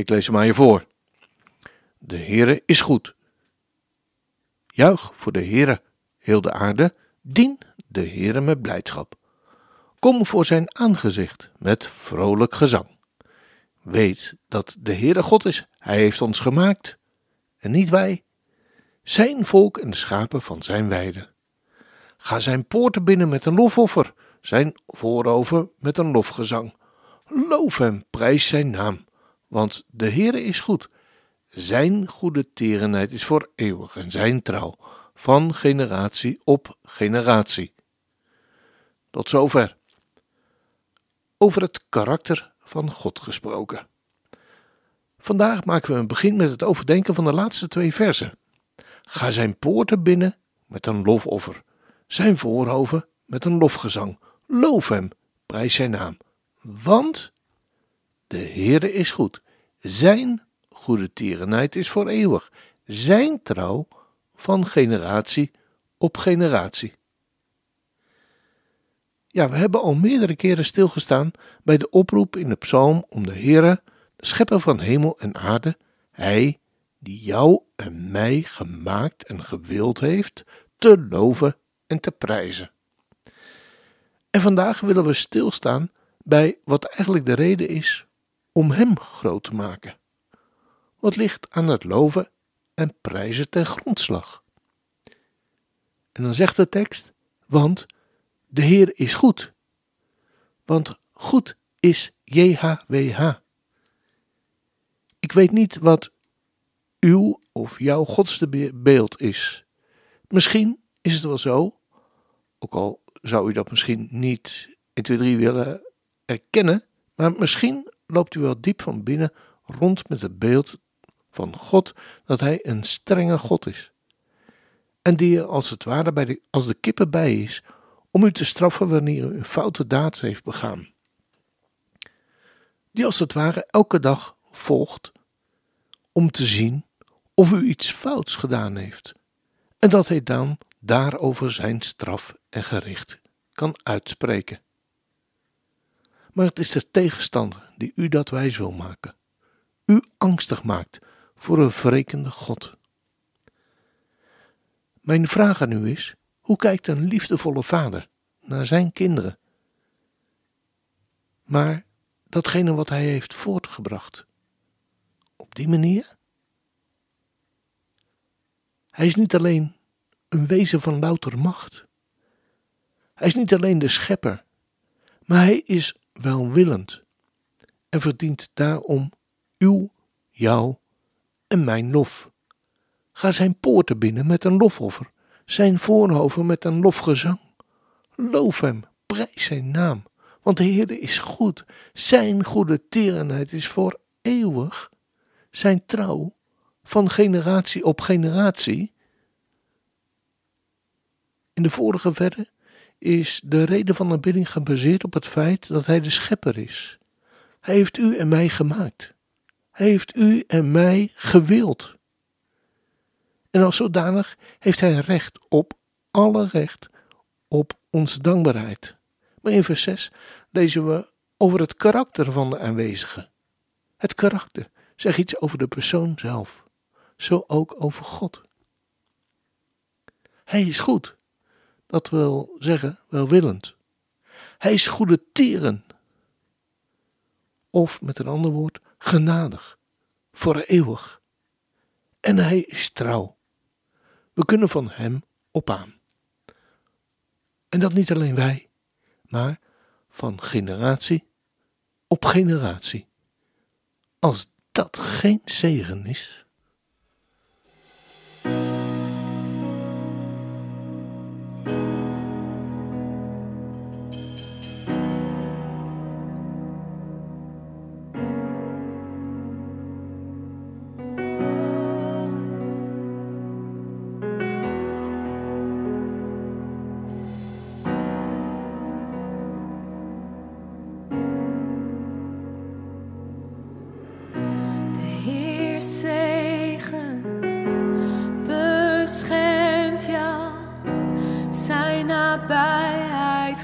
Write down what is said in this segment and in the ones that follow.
Ik lees hem aan je voor. De Heere is goed. Juich voor de Heere, heel de aarde, dien de Heere met blijdschap. Kom voor zijn aangezicht met vrolijk gezang. Weet dat de Heere God is, hij heeft ons gemaakt en niet wij. Zijn volk en de schapen van zijn weide. Ga zijn poorten binnen met een lofoffer, zijn voorover met een lofgezang. Loof hem, prijs zijn naam, want de Heere is goed. Zijn goede terenheid is voor eeuwig en zijn trouw van generatie op generatie. Tot zover. Over het karakter van God gesproken. Vandaag maken we een begin met het overdenken van de laatste twee versen. Ga zijn poorten binnen met een lofoffer, zijn voorhoven met een lofgezang. Loof hem, prijs zijn naam. Want de Heere is goed. Zijn goede tierenheid is voor eeuwig. Zijn trouw van generatie op generatie. Ja, we hebben al meerdere keren stilgestaan bij de oproep in de psalm om de Heere, de schepper van hemel en aarde, Hij die jou en mij gemaakt en gewild heeft, te loven en te prijzen. En vandaag willen we stilstaan bij wat eigenlijk de reden is om Hem groot te maken. Wat ligt aan het loven en prijzen ten grondslag? En dan zegt de tekst, want de Heer is goed. Want goed is JHWH. Ik weet niet wat uw of jouw godsbeeld is. Misschien is het wel zo, ook al zou u dat misschien niet 1, 2, 3 willen erkennen, maar misschien loopt u wel diep van binnen rond met het beeld van God dat Hij een strenge God is. En die er als het ware bij de, als de kippen bij is om u te straffen wanneer u een foute daad heeft begaan. Die als het ware elke dag volgt om te zien of u iets fouts gedaan heeft. En dat hij dan daarover zijn straf en gericht kan uitspreken. Maar het is de tegenstander die u dat wijs wil maken, u angstig maakt voor een wrekende God. Mijn vraag aan u is: hoe kijkt een liefdevolle vader naar zijn kinderen? Maar datgene wat hij heeft voortgebracht, op die manier? Hij is niet alleen een wezen van louter macht. Hij is niet alleen de schepper, maar hij is welwillend en verdient daarom uw, jou en mijn lof. Ga zijn poorten binnen met een lofoffer, zijn voorhoven met een lofgezang. Loof hem, prijs zijn naam, want de Heer is goed. Zijn goede tierenheid is voor eeuwig. Zijn trouw van generatie op generatie. In de vorige verre is de reden van aanbidding gebaseerd op het feit dat Hij de schepper is. Hij heeft u en mij gemaakt. Hij heeft u en mij gewild. En als zodanig heeft Hij recht op alle recht op onze dankbaarheid. Maar in vers 6 lezen we over het karakter van de aanwezige. Het karakter zegt iets over de persoon zelf, zo ook over God. Hij is goed. Dat wil zeggen welwillend. Hij is goede tieren. Of met een ander woord, genadig, voor eeuwig. En hij is trouw. We kunnen van hem op aan. En dat niet alleen wij, maar van generatie op generatie. Als dat geen zegen is.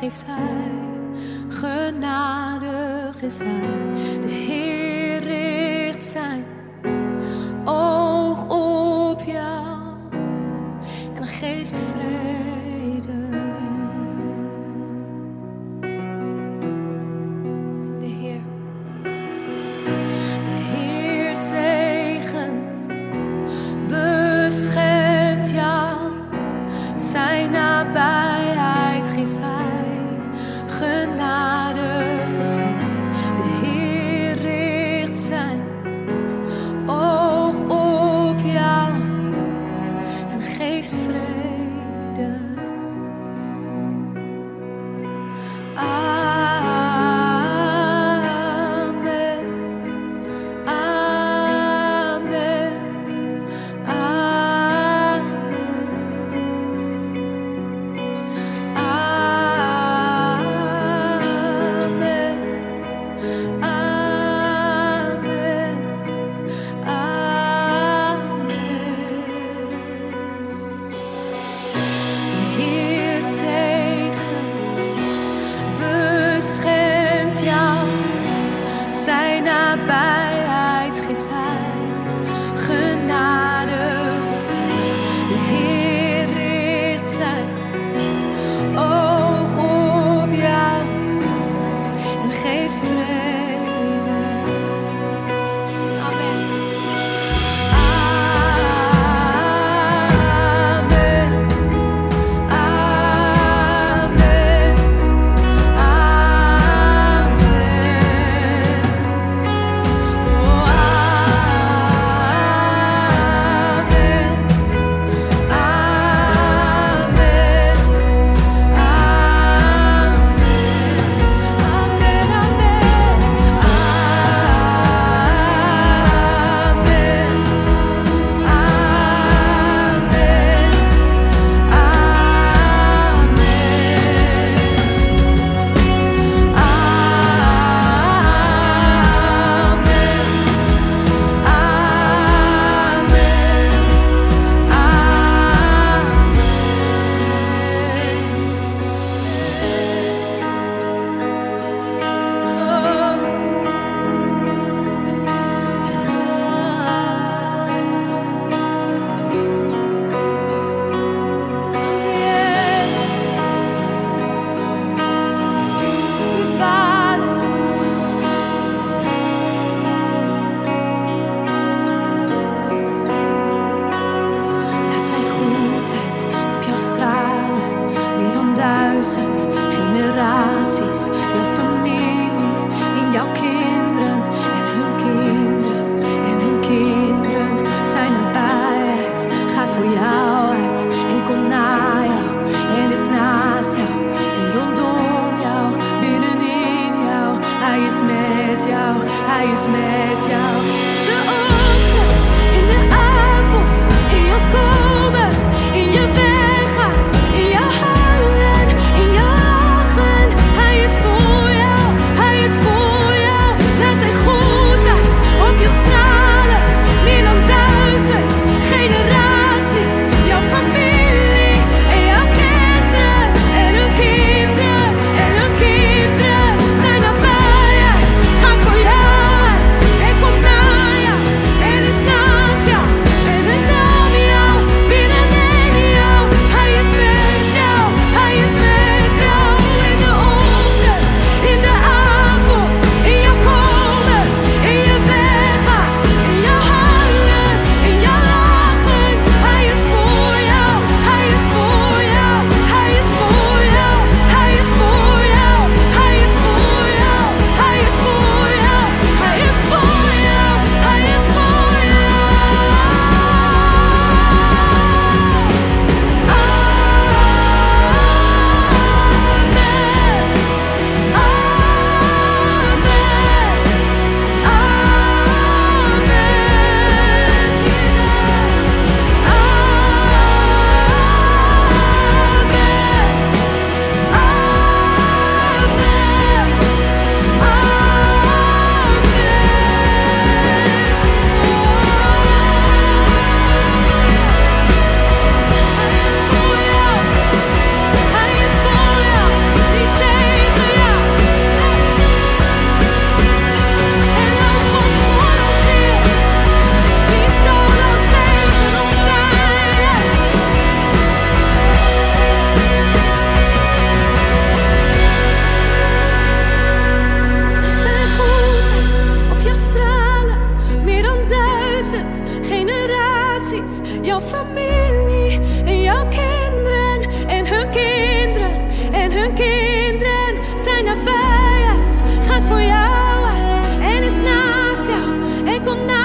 geeft Hij. Genadig is de Heer richt zijn I Is met jou. con nadie.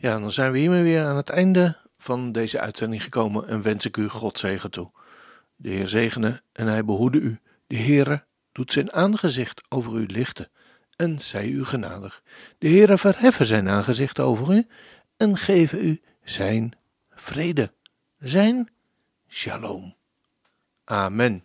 Ja, dan zijn we hiermee weer aan het einde van deze uitzending gekomen en wens ik u God zegen toe. De Heer zegene en hij behoede u. De Heere doet zijn aangezicht over u lichten en zij u genadig. De Heere verheffen zijn aangezicht over u en geven u zijn vrede, zijn shalom. Amen.